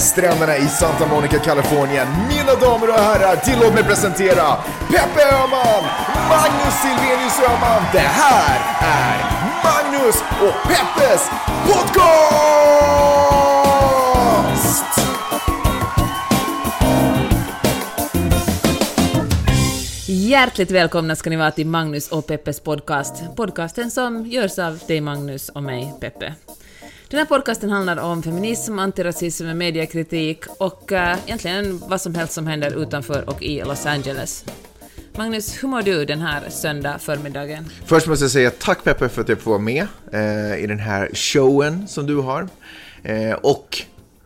stränderna i Santa Monica, Kalifornien. Mina damer och herrar, tillåt mig presentera Peppe Öhman, Magnus Silvenius Öhman. Det här är Magnus och Peppes podcast! Hjärtligt välkomna ska ni vara till Magnus och Peppes podcast. Podcasten som görs av dig Magnus och mig Peppe. Den här podcasten handlar om feminism, antirasism, mediekritik och uh, egentligen vad som helst som händer utanför och i Los Angeles. Magnus, hur mår du den här söndag förmiddagen? Först måste jag säga tack Peppe för att jag får vara med eh, i den här showen som du har. Eh, och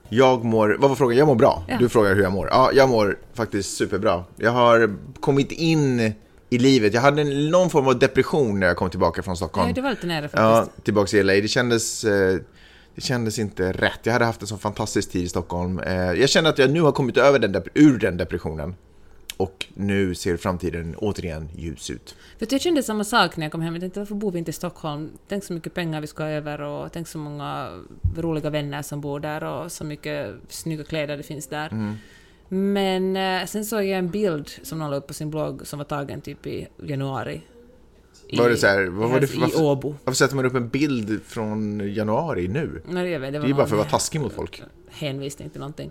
jag mår, vad var frågan? Jag mår bra. Ja. Du frågar hur jag mår. Ja, jag mår faktiskt superbra. Jag har kommit in i livet. Jag hade någon form av depression när jag kom tillbaka från Stockholm. Ja, det var lite nära faktiskt. Ja, tillbaka till LA. Det kändes, eh, det kändes inte rätt. Jag hade haft en sån fantastisk tid i Stockholm. Eh, jag känner att jag nu har kommit över den, ur den depressionen. Och nu ser framtiden återigen ljus ut. För jag kände samma sak när jag kom hem. Jag tänkte varför bor vi inte i Stockholm? Tänk så mycket pengar vi ska ha över och tänk så många roliga vänner som bor där och så mycket snygga kläder det finns där. Mm. Men eh, sen såg jag en bild som någon la upp på sin blogg som var tagen typ i januari. I, var det så här, vad var det för, varför, I Åbo. Varför sätter man upp en bild från januari nu? Nej, jag vet, det, det är ju bara för att vara taskig mot folk. Hänvisning till någonting.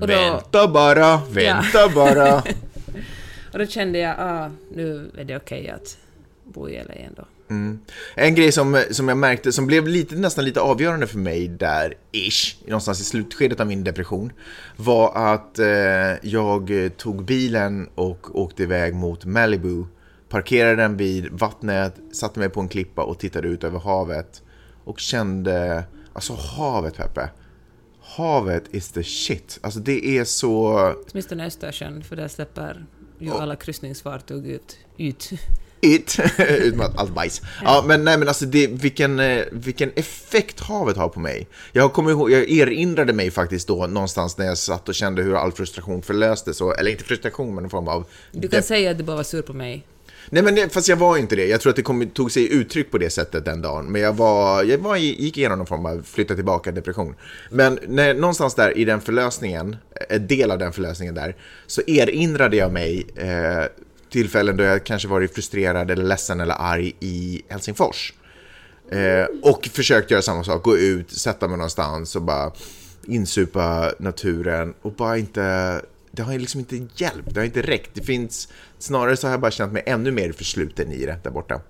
Och vänta bara, vänta ja. bara. och då kände jag, ah, nu är det okej okay att bo i LA ändå. Mm. En grej som, som jag märkte, som blev lite, nästan lite avgörande för mig där, ish, någonstans i slutskedet av min depression, var att eh, jag tog bilen och åkte iväg mot Malibu, parkerade den vid vattnet, satte mig på en klippa och tittade ut över havet och kände, alltså havet Peppe, havet is the shit. Alltså det är så... Åtminstone Östersjön, för där släpper ju alla kryssningsfartyg ut. ut. Ut, ut med allt bajs. Ja. men nej men alltså det, vilken, eh, vilken effekt havet har på mig. Jag kommer ihåg, jag erinrade mig faktiskt då någonstans när jag satt och kände hur all frustration förlöstes, eller inte frustration men en form av... Du kan säga att du bara var sur på mig. Nej men fast jag var inte det. Jag tror att det kom, tog sig uttryck på det sättet den dagen. Men jag var, jag var, gick igenom någon form av flytta tillbaka depression. Men när, någonstans där i den förlösningen, eh, en del av den förlösningen där, så erinrade jag mig eh, tillfällen då jag kanske varit frustrerad eller ledsen eller arg i Helsingfors. Eh, och försökt göra samma sak, gå ut, sätta mig någonstans och bara insupa naturen och bara inte det har liksom inte hjälpt, det har inte räckt. Det finns, snarare så har jag bara känt mig ännu mer försluten i det där borta.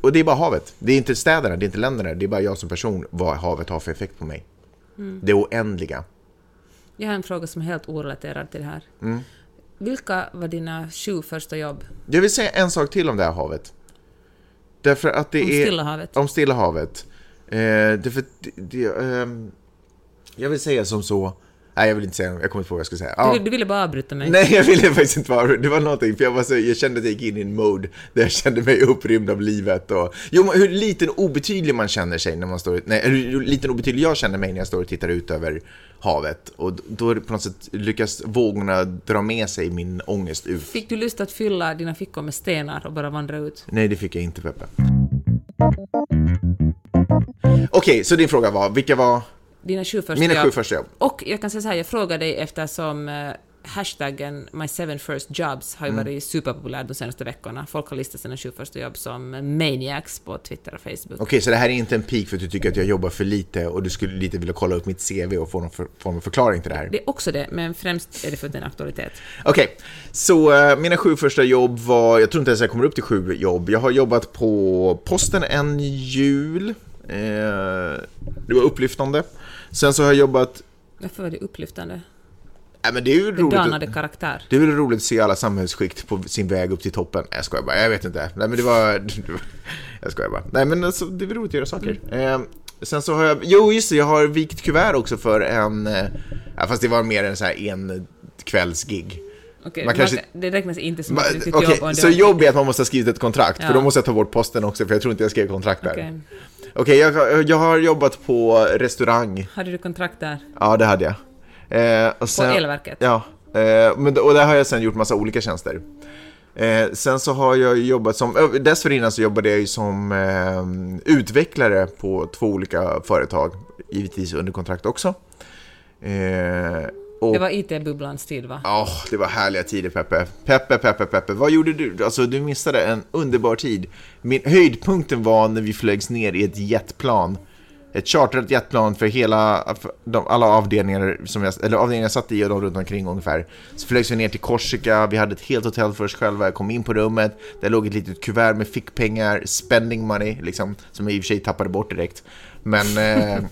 Och det är bara havet. Det är inte städerna, det är inte länderna, det är bara jag som person, vad havet har för effekt på mig. Mm. Det oändliga. Jag har en fråga som är helt orelaterad till det här. Mm. Vilka var dina sju första jobb? Jag vill säga en sak till om det här havet. Därför att det om är... Stilla havet. Om Stilla havet. Eh, därför, det, det, eh, jag vill säga som så Nej, jag vill inte säga Jag kommer inte på vad jag ska säga. Ja. Du, du, ville bara avbryta mig. Nej, jag ville faktiskt inte bara Det var någonting, för jag, var så, jag kände att jag gick in i en mode där jag kände mig upprymd av livet. Och, jo, hur liten obetydlig man känner sig när man står... Nej, hur liten obetydlig jag känner mig när jag står och tittar ut över havet. Och då på något sätt lyckas vågorna dra med sig min ångest ut. Fick du lust att fylla dina fickor med stenar och bara vandra ut? Nej, det fick jag inte, Peppe. Okej, okay, så din fråga var, vilka var... Dina sju första Mina jobb. sju första jobb. Och jag kan säga så här, jag frågar dig eftersom uh, hashtaggen My Seven First Jobs har ju mm. varit superpopulär de senaste veckorna. Folk har listat sina sju första jobb som maniacs på Twitter och Facebook. Okej, okay, så det här är inte en peak för att du tycker att jag jobbar för lite och du skulle lite vilja kolla upp mitt CV och få någon för, form av förklaring till det här? Det är också det, men främst är det för att det är en aktualitet. Okej, okay, så uh, mina sju första jobb var, jag tror inte ens jag kommer upp till sju jobb. Jag har jobbat på posten en jul. Uh, det var upplyftande. Sen så har jag jobbat... Varför var det upplyftande? Ja, men det är ju det roligt. karaktär. Det är väl roligt att se alla samhällsskikt på sin väg upp till toppen. Jag skojar bara, jag vet inte. Nej men det var... Jag skojar bara. Nej men alltså, det är väl roligt att göra saker. Mm. Eh, sen så har jag... Jo just det, jag har vikt kuvert också för en... Eh, fast det var mer en så här en kvällsgig. Okej, man kanske... det räknas inte som ett riktigt okay, jobb. Så jobb är att man måste ha skrivit ett kontrakt, ja. för då måste jag ta bort posten också, för jag tror inte jag skrev kontrakt där. Okay. Okej, okay, jag, jag har jobbat på restaurang. Hade du kontrakt där? Ja, det hade jag. Eh, och sen, på Elverket? Ja, eh, men, och där har jag sen gjort massa olika tjänster. Eh, sen så har jag jobbat som, dessförinnan så jobbade jag ju som eh, utvecklare på två olika företag, givetvis under kontrakt också. Eh, och, Det var IT-bubblans tid, va? Åh, det var härliga tider Peppe. Peppe, Peppe, Peppe. Vad gjorde du? Alltså, du missade en underbar tid. Min höjdpunkten var när vi flögs ner i ett jetplan. Ett chartrat jetplan för hela, för de, alla avdelningar som jag, eller avdelningar jag satt i och de runt omkring ungefär. Så flögs vi ner till Korsika, vi hade ett helt hotell för oss själva, jag kom in på rummet, där låg ett litet kuvert med fickpengar, spending money, liksom, som jag i och för sig tappade bort direkt. Men, eh,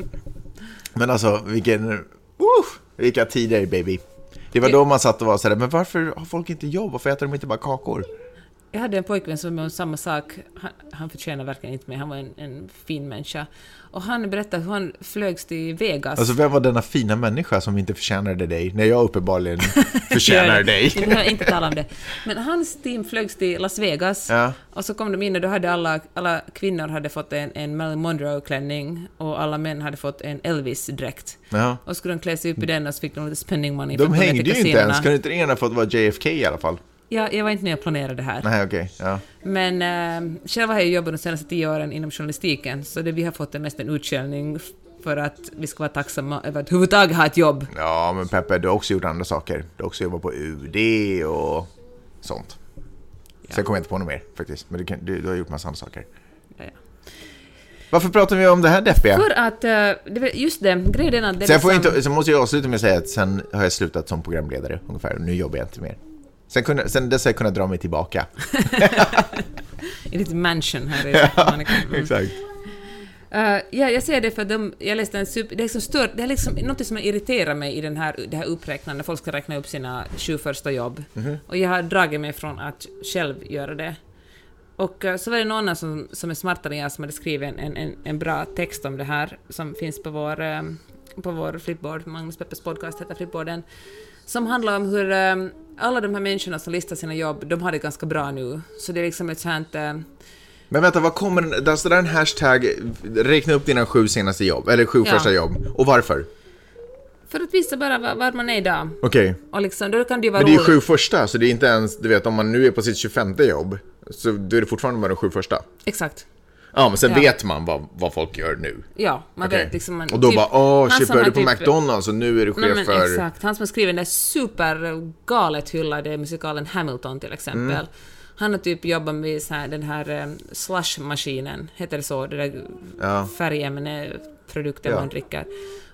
men alltså, vilken, uh, vilka tider baby. Det var då man satt och var sådär, men varför har folk inte jobb? Varför äter de inte bara kakor? Jag hade en pojkvän som var med om samma sak. Han, han förtjänar verkligen inte mig, han var en, en fin människa. Och han berättade hur han flögs till Vegas. Alltså vem var denna fina människa som inte förtjänade dig, när jag uppenbarligen förtjänar dig? Vi behöver inte tala om det. Men hans team flögs till Las Vegas. Ja. Och så kom de in och då hade alla, alla kvinnor hade fått en, en Marilyn Monroe-klänning och alla män hade fått en Elvis-dräkt. Ja. Och skulle de klä sig upp i den och så fick de lite spending money. De hängde ju inte ens, kan inte den ena fått vara JFK i alla fall? Ja, jag var inte med och planerade det här. Nej, okej. Ja. Men äh, själv har jag jobbat de senaste tio åren inom journalistiken, så det vi har fått är mest en utskällning för att vi ska vara tacksamma över att överhuvudtaget ha ett jobb. ja, men Peppe, du har också gjort andra saker. Du har också jobbat på UD och sånt. Sen kommer jag inte på något mer faktiskt, men du, kan, du, du har gjort massa andra saker. Ja, ja. Varför pratar vi om det här deppiga? För att, var- just det, grejen är att det Sen, får liksom- inte, sen måste jag avsluta med att säga att sen har jag slutat som programledare ungefär, och nu jobbar jag inte mer. Sen, kunde, sen dess har jag kunnat dra mig tillbaka. i ditt mansion här i Monica. Mm. Exakt. Uh, ja, jag säger det för de, jag läste en super, det är liksom stör, det är liksom något som irriterar mig i den här, det här uppräknandet, när folk ska räkna upp sina sju första jobb. Och jag har dragit mig från att själv göra det. Och eh, så var det någon annan som, som är smartare än jag som hade skrivit en, en, en, bra text om det här, som finns på vår, eh, på vår flipboard, Magnus Peppes podcast heter flipboarden, som handlar om hur eh, alla de här människorna som listar sina jobb, de har det ganska bra nu. Så det är liksom ett sånt här... eh, Men vänta, vad kommer den, alltså där är en hashtag, räkna upp dina sju senaste jobb, eller sju Ja. första jobb. Och varför? För att visa bara var, var man är idag. Okej. Och liksom, då kan det ju vara Men det är ju sju första, så det är inte ens, du vet om man nu är på sitt 25 jobb, så då är det fortfarande bara de sju första. Exakt. Ja, men sen Ja. vet man vad, vad folk gör nu. Ja, man Okej. vet liksom... Man, och då typ- bara, åh, shit, började på typ- McDonalds och nu är du chef Nej, men för... exakt. Han som har skrivit den där supergalet hyllade musikalen Hamilton till exempel. Mm. Han har typ jobbat med så här, den här eh, slush-maskinen, heter det så? Det där Ja. färgämneprodukten Ja. man dricker.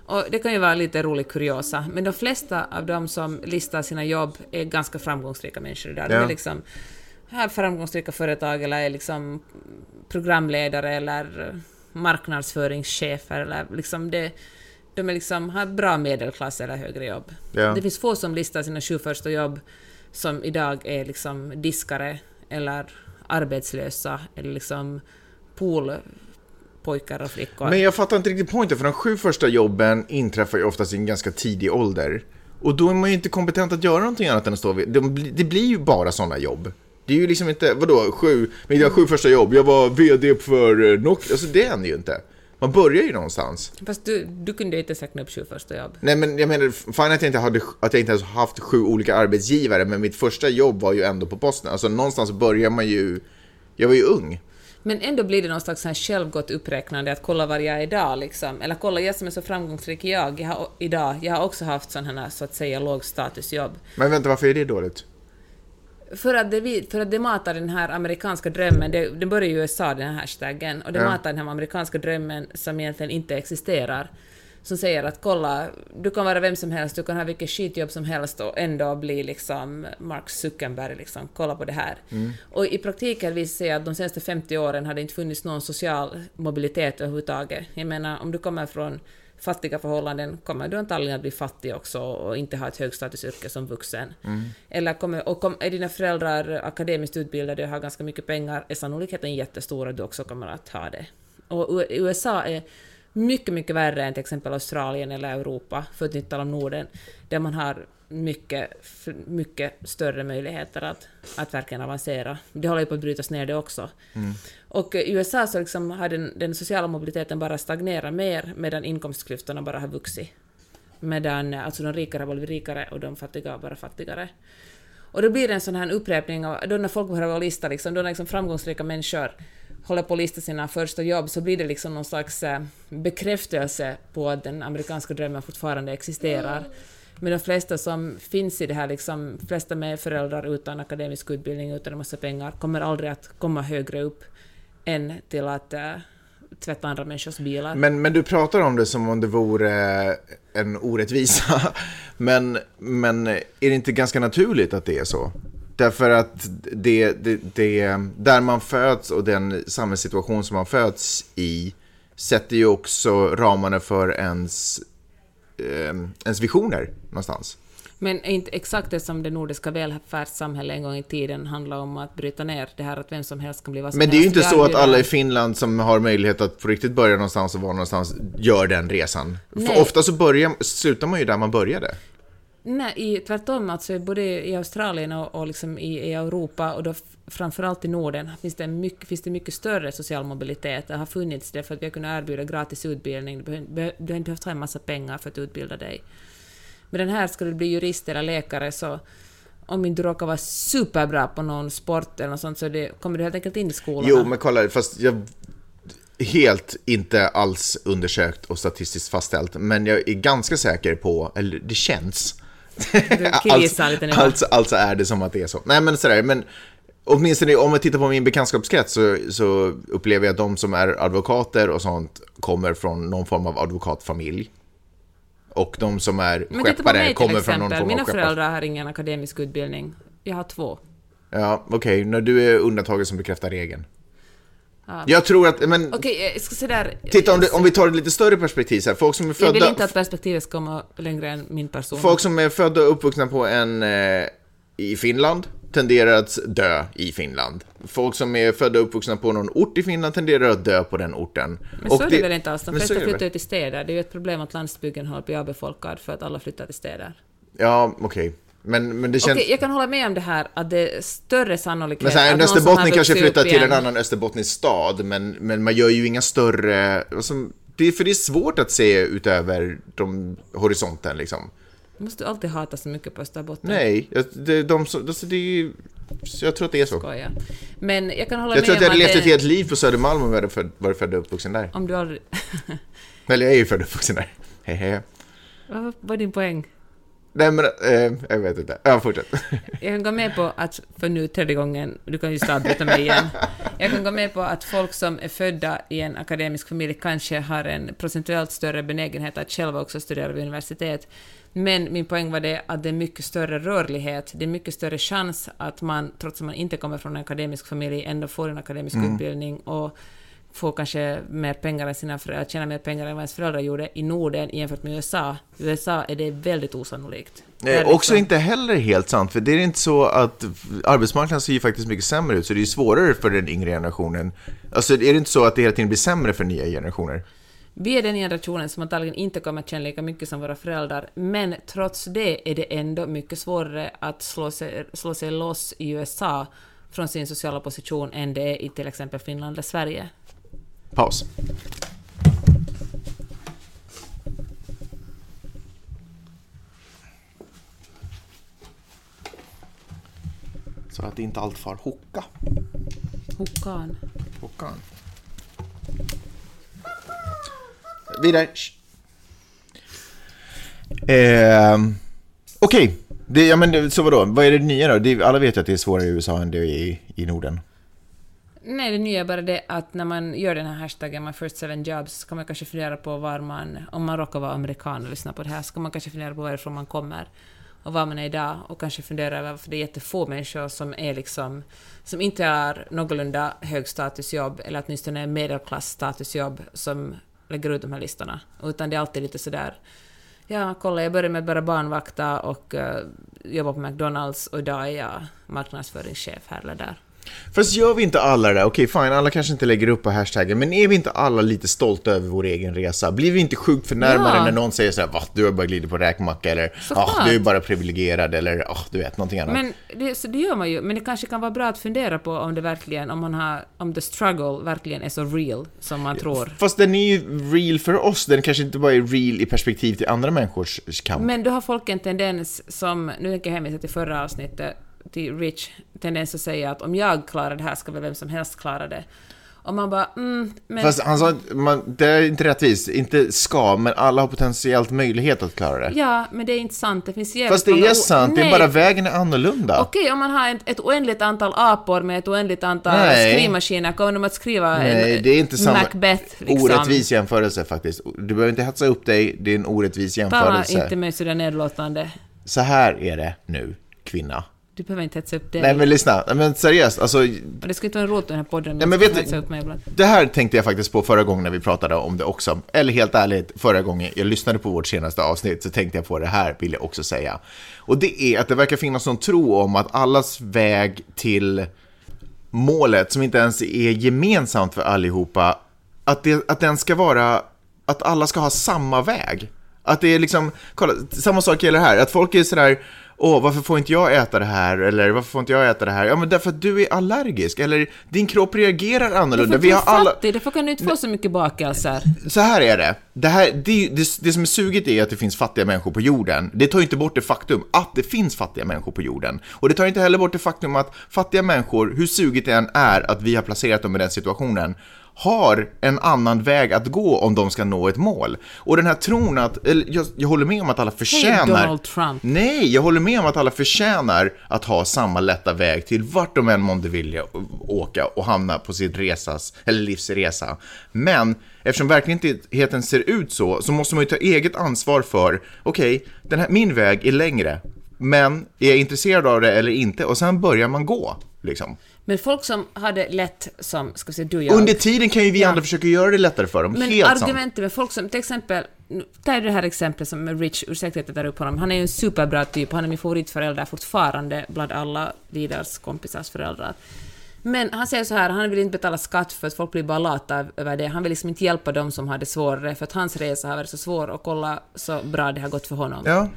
Och det kan ju vara lite rolig kuriosa, men de flesta av de som listar sina jobb är ganska framgångsrika människor idag. De Ja. är liksom har framgångsrika företag eller är liksom programledare eller marknadsföringschefer eller liksom det, de är liksom, har bra medelklass eller högre jobb. Ja. Det finns få som listar sina sju första jobb som idag är liksom diskare eller arbetslösa eller liksom poolpojkar och flickor. Men jag fattar inte riktigt poängen, för de sju första jobben inträffar ju oftast i en ganska tidig ålder. Och då är man ju inte kompetent att göra någonting annat än att stå vid... Det blir, det blir ju bara sådana jobb. Det är ju liksom inte, vadå, sju, men jag sju första jobb, jag var VD för eh, Nokia, alltså det händer ju inte. Man börjar ju någonstans. Fast du, du kunde ju inte räkna upp sju första jobb. Nej men jag menar, fan att jag inte hade, att jag inte ens haft sju olika arbetsgivare, men mitt första jobb var ju ändå på posten. Alltså någonstans börjar man ju, jag var ju ung. Men ändå blir det någon slags här självgott uppräknande att kolla var jag är idag liksom. Eller kolla, jag som är så framgångsrik jag, jag har, idag, jag har också haft sådana här så att säga lågstatusjobb. Men vänta, varför är det dåligt? För att, det, för att det matar den här amerikanska drömmen, det, det börjar i USA den här hashtaggen, och det Ja. matar den här amerikanska drömmen som egentligen inte existerar. Som säger att kolla, du kan vara vem som helst, du kan ha vilket skitjobb som helst och ändå bli liksom Mark Zuckerberg, liksom, kolla på det här. Och i praktiken visar sig att de senaste 50 åren har det inte funnits någon social mobilitet överhuvudtaget. Jag menar, om du kommer från fattiga förhållanden kommer du antagligen att bli fattig också och inte ha ett högstatusyrke som vuxen. Eller kommer, och kom, är dina föräldrar akademiskt utbildade och har ganska mycket pengar är sannolikheten jättestor att du också kommer att ha det. Och USA är mycket, mycket värre än till exempel Australien eller Europa, för att inte tala om Norden, där man har mycket, mycket större möjligheter att, att verkligen avancera. Det håller ju på att brytas ner det också. Och i USA så liksom har den, den sociala mobiliteten bara stagnerat mer, medan inkomstklyftorna bara har vuxit. Medan alltså de rikare har blivit rikare och de fattiga har bara fattigare. Och då blir det en sån här upprepning, och då när folk börjar lista, liksom, då när liksom framgångsrika människor håller på att lista sina första jobb så blir det liksom någon slags eh, bekräftelse på att den amerikanska drömmen fortfarande existerar. Men de flesta som finns i det här, liksom, flesta med föräldrar utan akademisk utbildning, utan en massa pengar, kommer aldrig att komma högre upp än till att äh, tvätta andra människors bilar. Men, men du pratar om det som om det vore eh, en orättvisa. Men, men är det inte ganska naturligt att det är så? Därför att det, det, det, där man föds och den samhällssituation som man föds i sätter ju också ramarna för ens, eh, ens visioner någonstans. Men är inte exakt det som det nordiska välfärdssamhället en gång i tiden handlade om att bryta ner det här att vem som helst kan bli vad som Men det är ju inte så att alla i Finland som har möjlighet att på riktigt börja någonstans och vara någonstans gör den resan. Nej. För ofta så börjar, slutar man ju där man började. Nej, i, tvärtom. Alltså, både i Australien och, och liksom i, i Europa och då framförallt i Norden finns det, mycket, finns det mycket större social mobilitet. Det har funnits det för att vi har kunnat erbjuda gratis utbildning. Du, behöver- du har inte behövt ha en massa pengar för att utbilda dig. Men den här, ska du bli jurist eller läkare så om inte du råkar vara superbra på någon sport eller något sånt så det, kommer du helt enkelt in i skolan. Jo, men kolla, fast jag helt inte alls undersökt och statistiskt fastställt, men jag är ganska säker på, eller det känns. killgissar lite nu, alltså, alltså är det som att det är så. Nej, men sådär, men åtminstone om jag tittar på min bekantskapskrets så, så upplever jag att de som är advokater och sånt kommer från någon form av advokatfamilj. Och de som är Men skeppare mig kommer från någon form Mina av skeppar. föräldrar har ingen akademisk utbildning. Jag har två. Ja, okej, när du är undantaget som bekräftar regeln. Ja. Jag tror att, men Okej, jag ska se där. titta om, det, om vi tar ett lite större perspektiv så här, folk som är Jag vill födda... inte att perspektivet ska komma längre än min person. Folk som är födda och uppvuxna på en, eh, i Finland tenderar att dö i Finland. Folk som är födda och uppvuxna på någon ort i Finland tenderar att dö på den orten. Men Och så är det väl inte alls? De flesta det flyttar ju till städer. Det är ju ett problem att landsbygden håller på att bli avbefolkad för att alla flyttar till städer. Ja, okej. Men, men det känns... Okej, jag kan hålla med om det här att det är större sannolikhet Men så här, att en österbottning kanske flyttar till en annan österbottnisk stad, men, men man gör ju inga större... Alltså, det är, för det är svårt att se utöver de, horisonten liksom. Måste du alltid hata så mycket på Österbotten? Nej, det, de, så- alltså, ju... Jag tror att det är så. Skojar. Men jag kan hålla Jag med tror att jag hade levt ett helt liv på Södermalm om jag hade född, varit född och uppvuxen där. Om du aldrig... Eller jag är ju född och uppvuxen där. Hej. Vad var din poäng? Nej men, eh, jag vet inte. Ja, fortsätt. Jag kan gå med på att, för nu tredje gången, du kan ju avbryta mig igen. Jag kan gå med på att folk som är födda i en akademisk familj kanske har en procentuellt större benägenhet att själva också studera vid universitet. Men min poäng var det att det är mycket större rörlighet, det är mycket större chans att man, trots att man inte kommer från en akademisk familj, ändå får en akademisk utbildning och får kanske mer pengar än sina föräldrar, tjäna mer pengar än vad ens föräldrar gjorde i Norden jämfört med USA. I USA är det väldigt osannolikt. Det är Eh, också liksom- inte heller helt sant, för det är inte så att arbetsmarknaden ser ju faktiskt mycket sämre ut, så det är svårare för den yngre generationen. Alltså är det inte så att det hela tiden blir sämre för nya generationer? Vi är den generationen som antagligen inte kommer att tjäna lika mycket som våra föräldrar, men trots det är det ändå mycket svårare att slå sig, slå sig loss i USA från sin sociala position än det är i till exempel Finland eller Sverige. Paus. Så att inte allt far hocka. Hokan. Hockan. Vidare. Ehm, Okej, det, ja, men så vadå? Vad är det nya då? Det, alla vet ju att det är svårare i USA än det är i, i Norden. Nej, det nya är bara det att när man gör den här hashtaggen My First Seven Jobs så kan man kanske fundera på var man, om man råkar vara amerikan och lyssna på det här, så kan man kanske fundera på varifrån man kommer och var man är idag och kanske fundera över varför det är jättefå människor som är liksom, som inte har någorlunda högstatusjobb eller åtminstone medelklassstatusjobb som lägger ut de här listorna, utan det är alltid lite sådär Ja, kolla, jag började med att bara barnvakta och eh, uh, jobba på McDonalds och idag är jag marknadsföringschef här eller där. Fast gör vi inte alla det där? Okej, fine, alla kanske inte lägger upp på hashtaggen, men är vi inte alla lite stolta över vår egen resa? Blir vi inte sjukt förnärmade Ja. när någon säger så här, va, du har bara glidit på räkmacka, eller ah, du är bara privilegierad, eller ah, du vet, någonting annat. Men det, så det gör man ju, men det kanske kan vara bra att fundera på om det verkligen, om man har, om the struggle verkligen är så real som man tror. Fast den är ju real för oss, den kanske inte bara är real i perspektiv till andra människors kamp. Men då har folk en tendens som, nu tänker jag hänvisa till förra avsnittet, till Rich, tendens att säga att om jag klarar det här ska väl vem som helst klara det. Och man bara, mm, men... Fast han sa att man, det är inte rättvist, inte ska, men alla har potentiellt möjlighet att klara det. Ja, men det är inte sant. Det finns jävligt Fast det många är sant, det är Nej. bara vägen är annorlunda. Okej, om man har ett, ett oändligt antal apor med ett oändligt antal Nej. skrivmaskiner, kommer de att skriva Nej, en det är inte samma... Macbeth liksom? Orättvis jämförelse faktiskt. Du behöver inte hetsa upp dig, det är en orättvis Tala jämförelse. inte med sådär nedlåtande. Så här är det nu, kvinna. Du behöver inte hetsa upp dig. Nej men lyssna, Nej, men seriöst, alltså Och det ska inte vara i den här podden. Nej, men vet du- upp mig ibland. Det här tänkte jag faktiskt på förra gången när vi pratade om det också. Eller helt ärligt, förra gången jag lyssnade på vårt senaste avsnitt så tänkte jag på det här, vill jag också säga. Och det är att det verkar finnas någon tro om att allas väg till målet, som inte ens är gemensamt för allihopa, att, det, att den ska vara, att alla ska ha samma väg. Att det är liksom, kolla, samma sak gäller här, att folk är sådär, åh, varför får inte jag äta det här? Eller varför får inte jag äta det här? Ja, men därför att du är allergisk, eller din kropp reagerar annorlunda. Vi har alla... fattig, därför kan du inte få så mycket bakelser. Så här är det. Det, här, det, det, det som är suget är att det finns fattiga människor på jorden. Det tar inte bort det faktum att det finns fattiga människor på jorden. Och det tar inte heller bort det faktum att fattiga människor, hur suget det än är att vi har placerat dem i den situationen, har en annan väg att gå om de ska nå ett mål. Och den här tron att, eller jag, jag håller med om att alla förtjänar... Donald Trump. Nej, jag håller med om att alla förtjänar att ha samma lätta väg till vart de än månde vilja åka och hamna på sin resas, eller livsresa. Men eftersom verkligheten ser ut så, så måste man ju ta eget ansvar för, okej, den här, min väg är längre, men är jag intresserad av det eller inte? Och sen börjar man gå, liksom. Men folk som hade lätt som, ska vi säga du och jag. Under tiden kan ju vi andra försöka göra det lättare för dem, Men helt argumentet med folk som, till exempel, ta det här exemplet som med Rich, ursäkta att jag tar upp honom, han är ju en superbra typ, han är min favoritförälder fortfarande bland alla Lidars kompisars föräldrar. Men han säger så här, han vill inte betala skatt för att folk blir bara lata över det. Han vill liksom inte hjälpa dem som har det svårare, för att hans resa har varit så svår och kolla så bra det har gått för honom. Ja.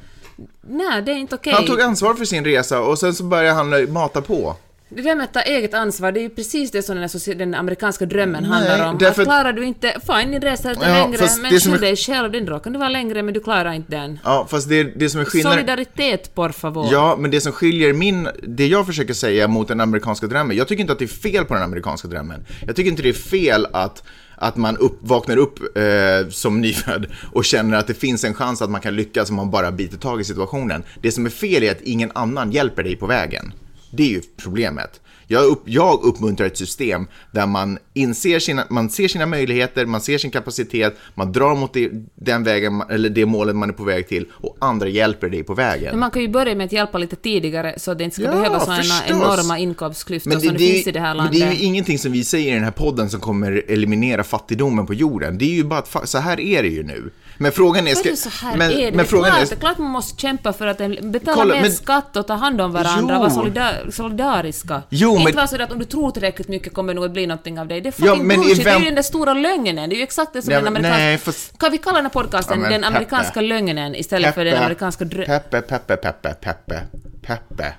Nej, det är inte okej. Han tog ansvar för sin resa och sen så började han mata på. Det där med att ta eget ansvar, det är ju precis det som den, här den amerikanska drömmen Nej, handlar om. därför- Att klarar du inte, fine din resa är lite Ja, längre, men skyll är- dig själv, din då kan du vara längre, men du klarar inte den. Ja, fast det, det som är skillnaden... Solidaritet, por favor. Ja, men det som skiljer min, det jag försöker säga mot den amerikanska drömmen, jag tycker inte att det är fel på den amerikanska drömmen. Jag tycker inte det är fel att, att man upp, vaknar upp eh, som nyfödd och känner att det finns en chans att man kan lyckas om man bara biter tag i situationen. Det som är fel är att ingen annan hjälper dig på vägen. Det är ju problemet. Jag, upp, jag uppmuntrar ett system där man, inser sina, man ser sina möjligheter, man ser sin kapacitet, man drar mot det, den vägen, eller det målet man är på väg till och andra hjälper dig på vägen. Men man kan ju börja med att hjälpa lite tidigare så att det inte ska Ja, behöva sådana enorma inkomstklyftor som det, är- finns i det här men landet. det är ju ingenting som vi säger i den här podden som kommer eliminera fattigdomen på jorden. Det är ju bara att så här är det ju nu. Men frågan är... Vadå så här men, är det? men det, är frågan klart, är... klart man måste kämpa för att betala Kolla, mer men- skatt och ta hand om varandra, Jo. vara solidar, solidariska. Jo, inte men- vara så att om du tror tillräckligt mycket kommer det nog att bli någonting av dig. Det är Ja, fucking men i bullshit, det är ju den där stora lögnen. Det är ju exakt det som Ja, den men amerikanska... nej, fast- Kan vi kalla den här podcasten Ja, men den Peppe. amerikanska lögnen istället för den amerikanska drö... Peppe, Peppe, Peppe, Peppe, Peppe.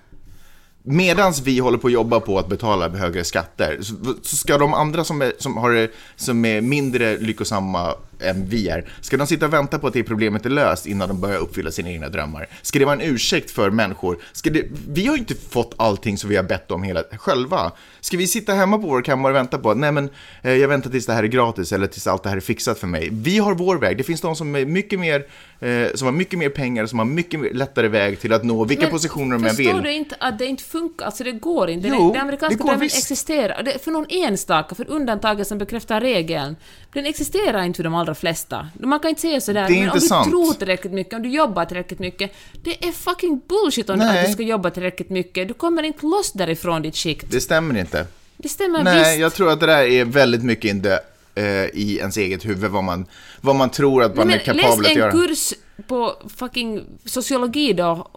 Medans vi håller på att jobba på att betala högre skatter, så, ska de andra som är, som, har, som är mindre lyckosamma än vi är, ska de sitta och vänta på att det problemet är löst innan de börjar uppfylla sina egna drömmar? Ska det vara en ursäkt för människor? Ska det, vi har ju inte fått allting som vi har bett om hela, själva. Ska vi sitta hemma på vår kammare och vänta på att nej men, eh, jag väntar tills det här är gratis eller tills allt det här är fixat för mig. Vi har vår väg. Det finns de som är mycket mer, eh, som har mycket mer pengar, som har mycket lättare väg till att nå vilka Men positioner de än Förstår vill. du inte att det inte funkar? Alltså det går inte. Jo, den, amerikanska det går drömmen existerar. Det, för någon enstaka, för undantaget som bekräftar regeln. Den existerar inte för de allra flesta. Man kan inte säga sådär, men om du sant. tror tillräckligt mycket, om du jobbar tillräckligt mycket, det är fucking bullshit om Nej. att du ska jobba tillräckligt mycket. Du kommer inte loss därifrån ditt skikt. Det stämmer inte. Det stämmer Nej, visst. jag tror att det där är väldigt mycket inte eh, i ens eget huvud, vad man, vad man tror att man Nej, är kapabel läs att en göra. kurs på fucking sociologi då.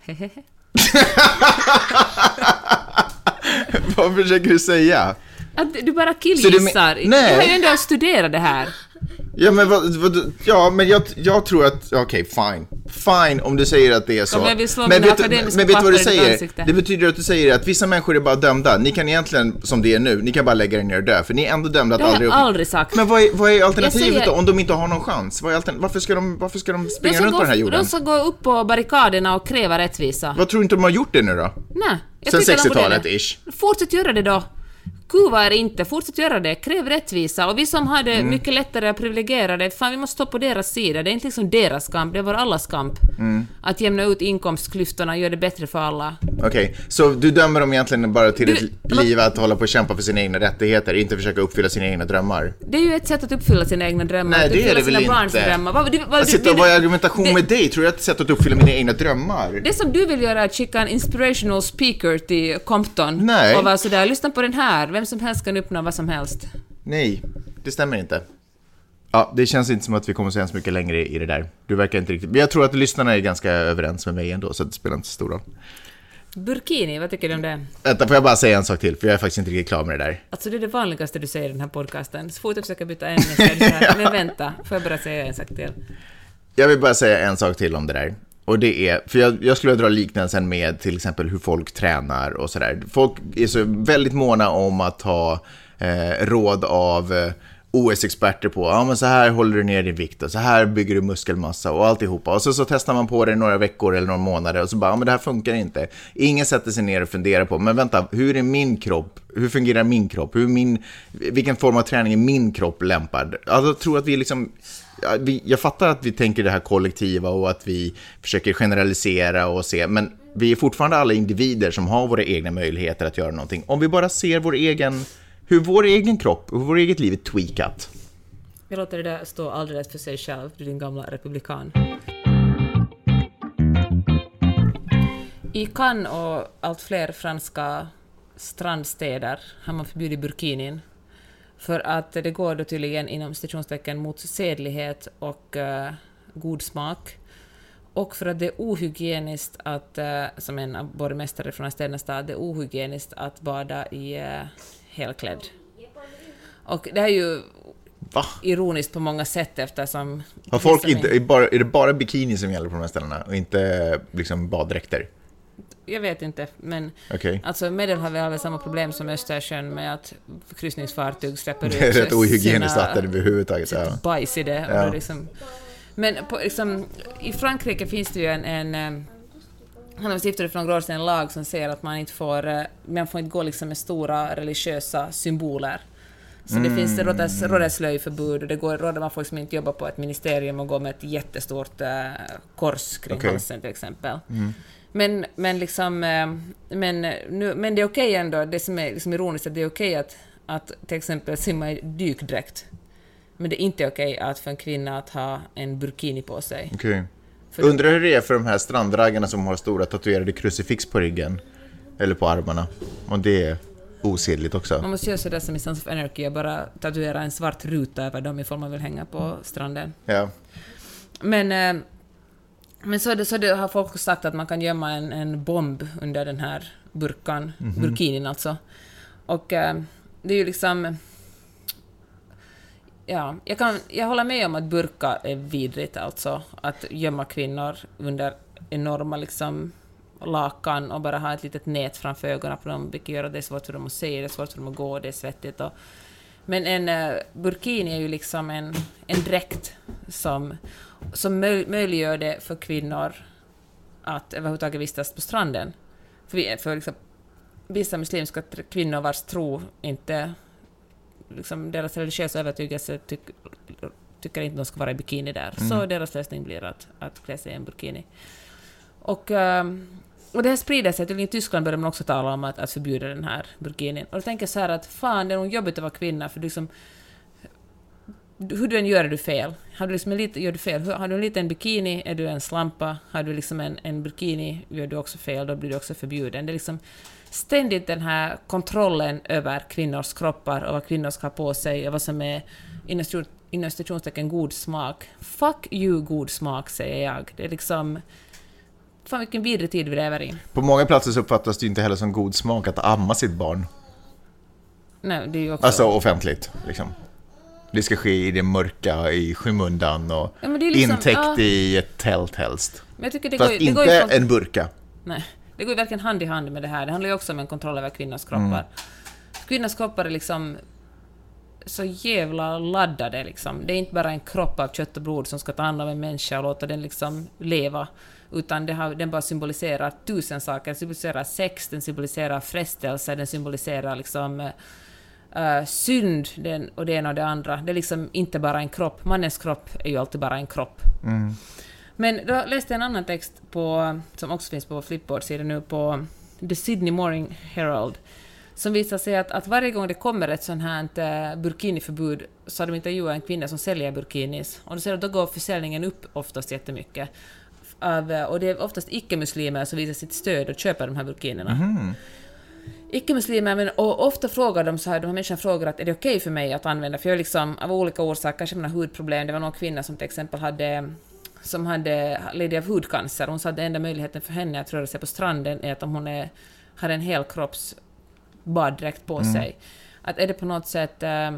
Hehehe. vad försöker du säga? Att du bara killgissar. men- nej. Du har ju ändå studerat det här. Ja, men, vad, vad, ja, men jag, jag tror att, okej, fine. Fine om du säger att det är så. Kom, jag vill slå men vet, akademiska men vet du vad du säger? Det betyder att du säger att vissa människor är bara dömda. Ni kan egentligen, som det är nu, ni kan bara lägga er ner och dö, för ni är ändå dömda att Det har aldrig jag aldrig sagt. Men vad är, vad är alternativet säger- då, om de inte har någon chans? Vad är altern... varför, ska de, varför ska de De springa ska, runt gå, på den här jorden? de ska gå upp på barrikaderna och kräva rättvisa. Vad tror du inte de har gjort det nu då? Nej. Sen tycker de borde 60-talet det. ish. Fortsätt göra det då. Kuva er inte, fortsätt göra det, kräv rättvisa. Och vi som har det mycket lättare och privilegierade, fan vi måste stå på deras sida. Det är inte liksom deras kamp, det är vår allas kamp. Att jämna ut inkomstklyftorna, göra det bättre för alla. Okej, så du dömer dem egentligen bara till Du- ett liv att hålla på och kämpa för sina egna rättigheter, inte försöka uppfylla sina egna drömmar? Det är ju ett sätt att uppfylla sina egna drömmar, Nej, att det är uppfylla det väl sina barns inte? drömmar. Vad, du, vad, du, sitta och du- argumentation det- med dig, tror du att det är ett sätt att uppfylla mina egna drömmar? Det som du vill göra är att skicka en inspirational speaker till Compton Nej. och vara sådär, lyssna på den här, vem som helst kan uppnå vad som helst. Nej, det stämmer inte. Ja, det känns inte som att vi kommer så hemskt mycket längre i det där. Du verkar inte riktigt... Men jag tror att lyssnarna är ganska överens med mig ändå, så det spelar inte så stor roll. Burkini, vad tycker du om det? Vänta, får jag bara säga en sak till? För jag är faktiskt inte riktigt klar med det där. Alltså det är det vanligaste du säger i den här podcasten. Så fort jag försöker byta ämne så är det så här, men vänta, får jag bara säga en sak till? Jag vill bara säga en sak till om det där. Och det är, för jag, jag skulle dra liknelsen med till exempel hur folk tränar och sådär. Folk är så väldigt måna om att ha eh, råd av eh, OS-experter på, ja men så här håller du ner din vikt och så här bygger du muskelmassa och alltihopa. Och så, så testar man på det i några veckor eller några månader och så bara, ja men det här funkar inte. Ingen sätter sig ner och funderar på, men vänta, hur är min kropp? Hur fungerar min kropp? Hur min, vilken form av träning är min kropp lämpad? Alltså, jag tror att vi liksom jag fattar att vi tänker det här kollektiva och att vi försöker generalisera och se, men vi är fortfarande alla individer som har våra egna möjligheter att göra någonting. Om vi bara ser vår egen, hur vår egen kropp, och vårt eget liv är tweakat. Jag låter det där stå alldeles för sig själv, du din gamla republikan. I Cannes och allt fler franska strandstäder har man förbjudit burkinin för att det går då tydligen inom citationstecken mot sedlighet och uh, god smak och för att det är ohygieniskt att, uh, som en borgmästare från en städernas stad, det är ohygieniskt att bada i uh, helklädd. Och det här är ju Va? ironiskt på många sätt eftersom... Har folk inte, är, bara, är det bara bikini som gäller på de här ställena och inte liksom baddräkter? Jag vet inte, men Okej. alltså Medelhavet har väl samma problem som Östersjön med att kryssningsfartyg släpper ut Det är rätt ohygieniskt sina- vatten överhuvudtaget. Ja. bajs i det. Ja. det liksom, men på, liksom, i Frankrike finns det ju en... en eh, han har stiftade för några år sedan en lag som säger att man inte får, eh, man får inte gå liksom med stora religiösa symboler. Så det finns, det råder, slöjförbud och det går, råder man får liksom inte jobba på ett ministerium och gå med ett jättestort eh, kors kring Okej. halsen till exempel. Men, men, liksom, eh, men, nu, men det är okej ändå, det som är liksom ironiskt är att det är okej att, att till exempel simma i dykdräkt. Men det är inte okej att för en kvinna att ha en burkini på sig. Okej. Undrar hur det är för de här strandraggarna som har stora tatuerade krucifix på ryggen. Eller på armarna. Om det är osedligt också. Man måste göra sådär som i Sons of Anarchy och bara tatuera en svart ruta över dem ifall man vill hänga på stranden. Ja. Men, eh, men så, det, så det har folk sagt att man kan gömma en, en bomb under den här burkan, burkinin alltså. Och eh, det är ju liksom... Ja, jag, kan, jag håller med om att burka är vidrigt alltså. Att gömma kvinnor under enorma liksom lakan och bara ha ett litet nät framför ögonen på dem, vilket gör att det är svårt för dem att se, det är svårt för dem att gå, det är svettigt. Och, men en uh, burkini är ju liksom en, en dräkt som, som möj, möjliggör det för kvinnor att överhuvudtaget vistas på stranden. För, vi, för liksom, vissa muslimska kvinnor vars tro inte... Liksom, deras religiösa övertygelse tyck, tycker inte de ska vara i bikini där. Så deras lösning blir att, att klä sig i en burkini. Och, ehm, och det här sprider sig. Till I Tyskland börjar man också tala om att, att förbjuda den här burkinin. Och då tänker jag så här att fan, det är nog jobbigt att vara kvinna för liksom... Hur du än gör är du fel. Har du liksom en liten, gör du fel. Har du en liten bikini är du en slampa. Har du liksom en, en burkini gör du också fel, då blir du också förbjuden. Det är liksom ständigt den här kontrollen över kvinnors kroppar och vad kvinnor ska ha på sig och vad som är inom citationstecken god smak. Fuck you god smak, säger jag. Det är liksom... Fan vilken vidrig tid vi lever i. På många platser så uppfattas det inte heller som god smak att amma sitt barn. Nej, det är ju också... Alltså offentligt, liksom. Det ska ske i det mörka, i skymundan och Ja, liksom- intäckt ja. i ett tält helst. Men jag tycker det Fast går, det inte går ju från, en burka. Nej, det går ju verkligen hand i hand med det här. Det handlar ju också om en kontroll över kvinnors kroppar. Kvinnors kroppar är liksom så jävla laddade liksom. Det är inte bara en kropp av kött och blod som ska ta hand om en människa och låta den liksom leva, utan det har, den bara symboliserar tusen saker. Den symboliserar sex, den symboliserar frestelse, den symboliserar liksom uh, synd den, och det ena och det andra. Det är liksom inte bara en kropp. Mannens kropp är ju alltid bara en kropp. Mm. Men då läste jag en annan text på, som också finns på vår flipboard-sida nu på The Sydney Morning Herald som visar sig att, att varje gång det kommer ett sånt här uh, burkiniförbud så har de intervjuat en kvinna som säljer burkinis och då ser att då går försäljningen upp oftast jättemycket. Av, uh, och det är oftast icke-muslimer som visar sitt stöd och köper de här burkinerna. Mm. Icke-muslimer, men och ofta frågar de så här, de här människorna frågar att är det okej okay för mig att använda, för jag är liksom av olika orsaker, kanske mina hudproblem, det var någon kvinna som till exempel hade som hade led av hudcancer. Hon sa att den enda möjligheten för henne att röra sig på stranden är att om hon är, har en helkropps baddräkt på mm. sig. Att är det på något sätt... Äh,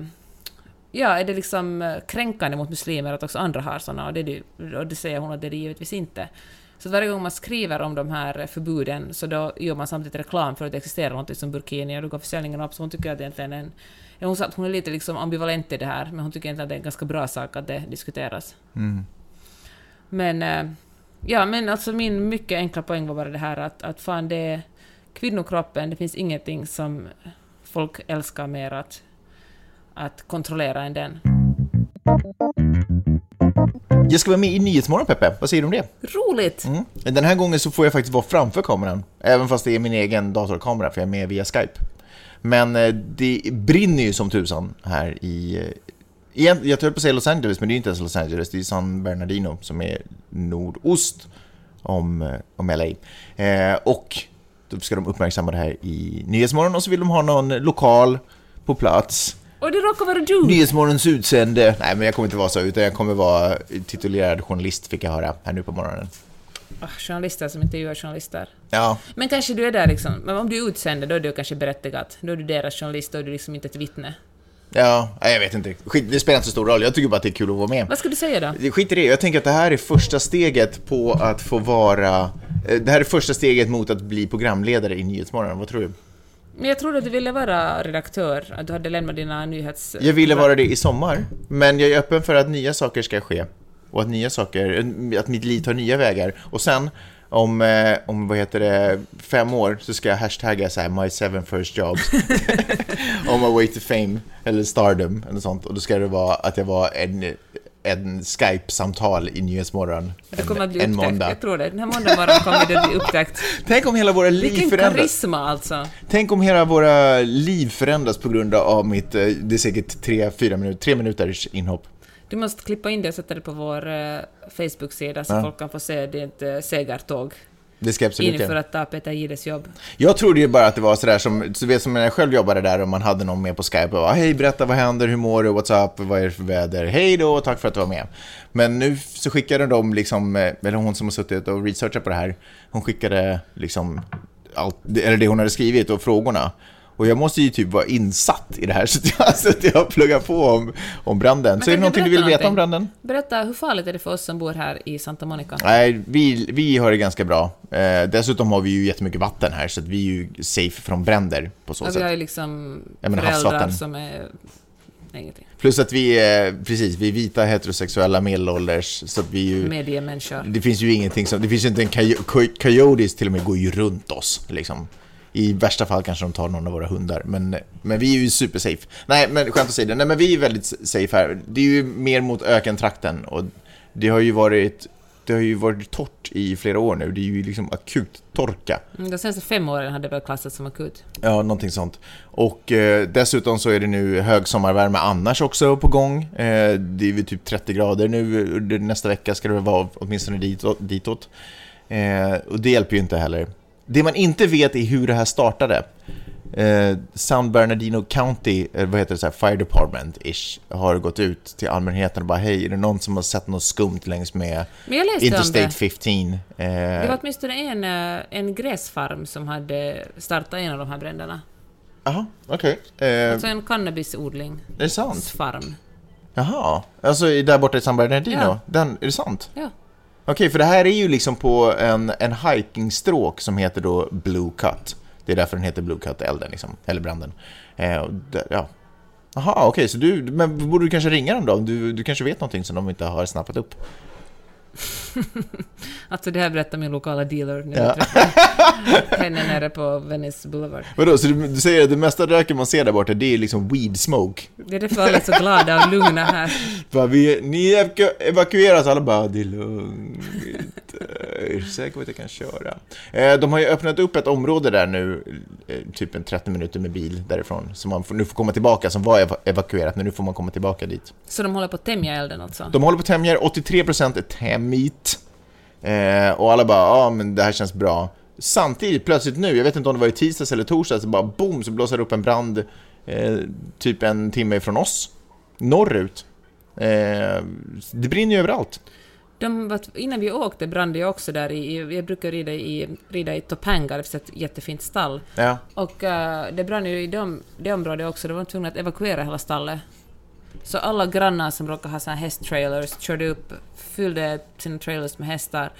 ja, är det liksom eh, kränkande mot muslimer att också andra har såna? Och det, och det säger hon att det är det givetvis inte. Så varje gång man skriver om de här förbuden så då gör man samtidigt reklam för att det existerar något som burkini och då går försäljningen upp. Så hon tycker att egentligen en... Hon sa att hon är lite liksom ambivalent i det här, men hon tycker egentligen att det är en ganska bra sak att det diskuteras. Mm. Men... Äh, ja, men alltså min mycket enkla poäng var bara det här att, att fan det är kvinnokroppen, det finns ingenting som folk älskar mer att, att kontrollera än den. Jag ska vara med i Nyhetsmorgon, Peppe. Vad säger du om det? Roligt! Mm. Den här gången så får jag faktiskt vara framför kameran, även fast det är min egen datorkamera, för jag är med via Skype. Men eh, det brinner ju som tusan här i... Jag höll på att säga Los Angeles, men det är inte ens Los Angeles, det är San Bernardino som är nordost om, eh, om LA. Eh, och då ska de uppmärksamma det här i Nyhetsmorgon och så vill de ha någon lokal på plats. Och det råkar vara du! Nyhetsmorgons utsände. Nej, men jag kommer inte vara så, utan jag kommer vara titulerad journalist, fick jag höra här nu på morgonen. Oh, journalister som intervjuar journalister. Ja. Men kanske du är där liksom, men om du är utsänd, då är du kanske berättigat. Då är du deras journalist, då är du liksom inte ett vittne. Ja, jag vet inte. Skit, det spelar inte så stor roll. Jag tycker bara att det är kul att vara med. Vad ska du säga då? Skit i det. Jag tänker att det här är första steget på att få vara... Eh, det här är första steget mot att bli programledare i Nyhetsmorgon. Vad tror du? Men jag trodde att du ville vara redaktör, att du hade lämnat dina nyhets... Jag ville vara det i sommar, men jag är öppen för att nya saker ska ske. Och att nya saker, att mitt liv tar nya vägar. Och sen om, eh, om vad heter det, fem år så ska jag hashtagga så här, my seven first jobs on my way to fame eller stardom eller sånt och då ska det vara att jag var en en Skype-samtal i Nyhetsmorgon en, kommer att bli en måndag. Jag tror det. Den här måndagmorgonen kommer det bli upptäckt. Tänk om hela våra liv Vilken förändras. Karisma alltså. Tänk om hela våra liv förändras på grund av mitt, eh, det är säkert tre, fyra minuter, tre minuters inhopp. Du måste klippa in det och sätta det på vår uh, Facebook-sida så ja. folk kan få se ditt uh, segertåg. Det ska absolut Inför att ta Peter Gides jobb. Jag trodde ju bara att det var sådär som, så vet som när jag själv jobbade där och man hade någon med på Skype och bara hej berätta vad händer, hur mår du, what's up, vad är det för väder, hej då, tack för att du var med. Men nu så skickade de liksom, eh, eller hon som har suttit och researchat på det här, hon skickade liksom allt, eller det hon hade skrivit och frågorna. Och jag måste ju typ vara insatt i det här så att jag, så att jag pluggar på om, om branden. Men så är det någonting du vill någonting? veta om branden? Berätta, hur farligt är det för oss som bor här i Santa Monica? Nej, vi, vi har det ganska bra. Eh, dessutom har vi ju jättemycket vatten här så att vi är ju safe från bränder på så ja, sätt. Vi har ju liksom föräldrar som är... Ingenting. Plus att vi är, precis, vi är vita heterosexuella medelålders, så att vi ju... Mediemänniskor. Det finns ju ingenting som, det finns ju inte en coyotes till och med går ju runt oss, liksom. I värsta fall kanske de tar någon av våra hundar. Men, men vi är ju supersafe. Nej, men skämt det. Nej, men vi är väldigt safe här. Det är ju mer mot ökentrakten. Och det har ju varit det har ju varit torrt i flera år nu. Det är ju liksom akut torka. Mm, de senaste fem åren hade det väl klassats som akut? Ja, någonting sånt. Och eh, dessutom så är det nu högsommarvärme annars också på gång. Eh, det är väl typ 30 grader nu. Nästa vecka ska det vara åtminstone ditåt. Eh, och det hjälper ju inte heller. Det man inte vet är hur det här startade. Eh, San Bernardino County, eh, vad heter det, så här, Fire Department-ish, har gått ut till allmänheten och bara hej, är det någon som har sett något skumt längs med Interstate 15? Eh, det var åtminstone en, eh, en gräsfarm som hade startat en av de här bränderna. Jaha, okej. Okay. Eh, alltså en cannabisodling. Är det sant? Farm. Jaha, alltså där borta i San Bernardino? Ja. Den, är det sant? Ja. Okej, för det här är ju liksom på en, en hikingstråk som heter då Blue Cut. Det är därför den heter Blue Cut, elden liksom, eller branden. Eh, där, ja. Jaha, okej, så du, men borde du kanske ringa dem då? Du, du kanske vet någonting som de inte har snappat upp? Alltså det här berättar min lokala dealer när Ja. henne nere på Venice Boulevard. Vadå, så du, du säger att det mesta röken man ser där borta, det är liksom weed smoke? Det är därför alla är så glada och lugna här. Bara, vi, ni evaku- evakueras, alla bara det är lugnt. Är du säker på att jag kan köra? Eh, de har ju öppnat upp ett område där nu, eh, typ en 30 minuter med bil därifrån, som man får, nu får komma tillbaka, som var eva- evakuerat, men nu får man komma tillbaka dit. Så de håller på att tämja elden alltså? De håller på att tämja, 83% är tämjt. Eh, och alla bara, ja men det här känns bra. Samtidigt, plötsligt nu, jag vet inte om det var i tisdags eller torsdags, så bara boom, så blåser det upp en brand eh, typ en timme ifrån oss. Norrut. Eh, det brinner ju överallt. De, innan vi åkte brann det också där i, jag brukar rida i, rida i Topanga, det finns ett jättefint stall. Ja. Och eh, det brann ju i de, det området också, de var tvungna att evakuera hela stallet. Så alla grannar som råkade ha såna hästtrailers körde upp, fyllde sina trailers med hästar,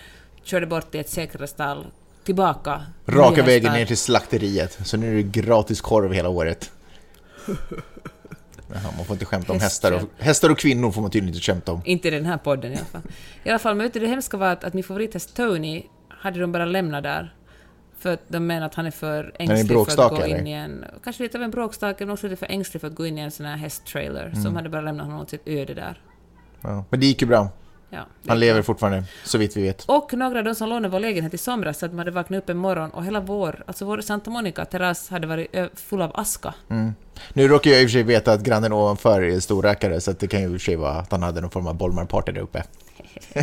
körde bort till ett säkrare stall, tillbaka. Raka vägen hästar. ner till slakteriet, så nu är det gratis korv hela året. Jaha, man får inte skämta om hästar och, hästar och kvinnor får man tydligen inte skämta om. Inte i den här podden i alla fall. I alla fall, men vet du, det hemska var att, att min favorithäst Tony hade de bara lämnat där. För att de menar att han är för är ängslig för att gå in i en... Kanske lite av en bråkstake, men också lite för ängslig för att gå in i en sån här hästtrailer. Mm. Som hade bara lämnat honom åt sitt öde där. Ja. Men det gick ju bra. Ja, Han lever fortfarande, så vitt vi vet. Och några av de som lånade vår lägenhet i somras, så att de hade vaknat upp en morgon och hela vår, alltså vår Santa Monica-terrass hade varit full av aska. Nu råkar jag i och för sig veta att grannen ovanför är storrökare, så att det kan ju i och för sig vara att han hade någon form av Bollmarparty där uppe.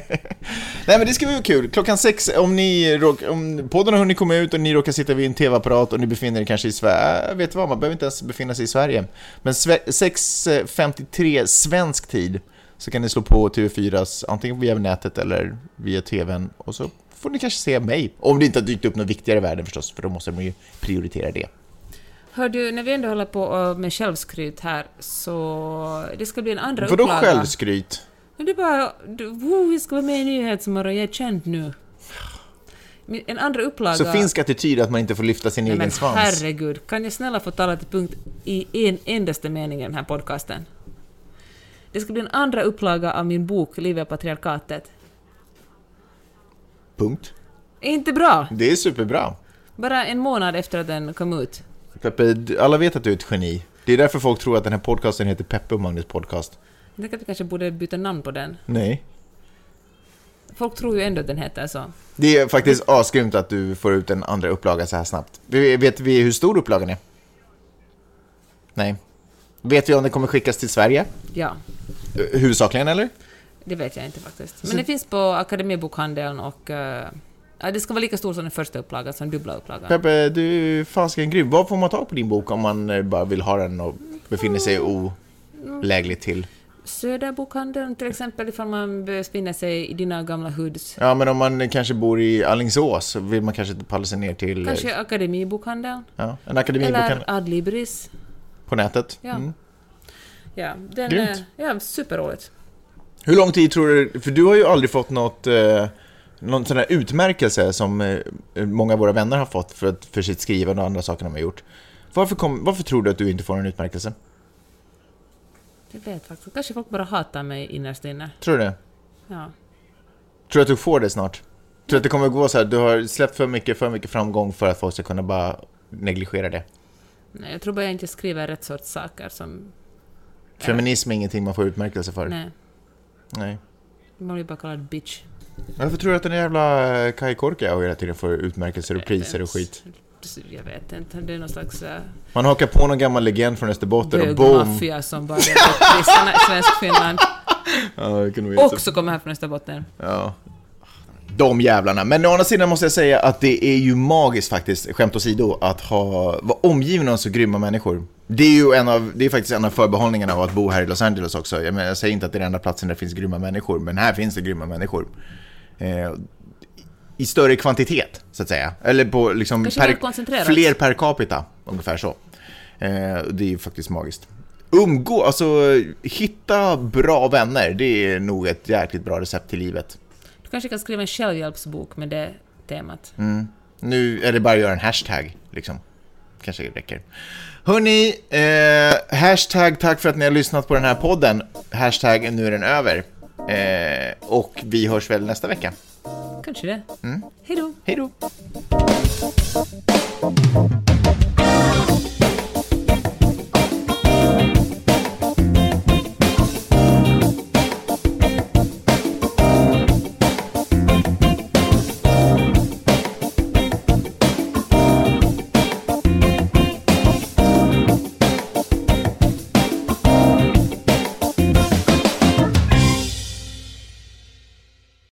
Nej men det ska bli kul. Klockan sex, om ni råk, om podden har hunnit komma ut och ni råkar sitta vid en tv-apparat och ni befinner er kanske i Sverige, äh, vet du vad, man behöver inte ens befinna sig i Sverige. Men sve- 6.53 svensk tid så kan ni slå på TV4s, antingen via nätet eller via tvn, och så får ni kanske se mig. Om det inte har dykt upp något viktigare i världen förstås, för då måste de ju prioritera det. Hör du, när vi ändå håller på eh, med självskryt här, så det ska bli en andra Vadå upplaga. självskryt? Men det är bara... Du, woo, vi ska vara med i Nyhetsmorgon, jag är känd nu. En andra upplaga... Så finsk attityd att man inte får lyfta sin Nej, egen men svans. herregud, kan jag snälla få tala till punkt i en endaste mening i den här podcasten? Det ska bli en andra upplaga av min bok Livet och patriarkatet. Punkt. Är inte bra? Det är superbra. Bara en månad efter att den kom ut. Peppe, alla vet att du är ett geni. Det är därför folk tror att den här podcasten heter Peppe och Magnus podcast. Jag tänker att vi kanske borde byta namn på den. Nej. Folk tror ju ändå att den heter så. Det är faktiskt asgrymt att du får ut en andra upplaga så här snabbt. Vet vi hur stor upplagan är? Nej. Vet vi om den kommer skickas till Sverige? Ja, Eh, Huvudsakligen eller? det vet jag inte faktiskt. Men Så- det finns på Akademibokhandeln och... ja, det ska vara lika stor som den första upplagan, som dubbla upplagan. Peppe, du är fasiken grym. Var får man tag på din bok om man eh, bara vill ha den och befinner sig olägligt till? Söderbokhandeln till exempel, ifall man befinner sig i dina gamla hoods. Ja, men om man kanske bor i Alingsås så vill man kanske inte palla sig ner till Kanske Akademibokhandeln? ja, en akademibok Eller Adlibris? På nätet. Ja. Mm. Ja, den Grymt. är ja, superroligt. Hur lång tid tror du, för du har ju aldrig fått något, eh, någon sån här utmärkelse som eh, många av våra vänner har fått för, att, för sitt skrivande och andra saker de har gjort. Varför, kom, varför tror du att du inte får en utmärkelse? Jag vet faktiskt. Kanske folk bara hatar mig innerst inne. Tror du det? Ja. Tror du att du får det snart? Tror du att det kommer gå så här, du har släppt för mycket, för mycket framgång för att folk ska kunna bara negligera det? Nej, jag tror bara jag inte skriver rätt sorts saker som... Feminism är ingenting man får utmärkelse för. Nej, Nej. man blir bara kallad bitch. Varför tror du att den jävla eh, Kai Korka hela tiden får utmärkelser och priser och skit? Jag vet inte, det är någon slags uh, Man hakar på någon gammal legend från Österbotten och boom! bögmaffia som bara delar ut priserna i. Ja, kan nog vara Och så kommer här från Österbotten. Ja. De jävlarna. Men å andra sidan måste jag säga att det är ju magiskt faktiskt, skämt åsido, att ha, vara omgiven av så grymma människor. Det är ju en av, det är faktiskt en av förbehållningarna av att bo här i Los Angeles också. Jag, menar, jag säger inte att det är den enda platsen där det finns grymma människor, men här finns det grymma människor. Eh, I större kvantitet, så att säga. Eller på liksom koncentrerat. fler per capita, ungefär så. Eh, det är ju faktiskt magiskt. Umgå, alltså hitta bra vänner, det är nog ett jäkligt bra recept till livet. Kanske kan skriva en självhjälpsbok med det temat. Mm. Nu är det bara att göra en hashtag, liksom. Kanske det räcker. Hörni, eh, hashtag tack för att ni har lyssnat på den här podden. Hashtag nu är den över. Eh, och vi hörs väl nästa vecka. Kanske det. Mm. Hej då. Hej då.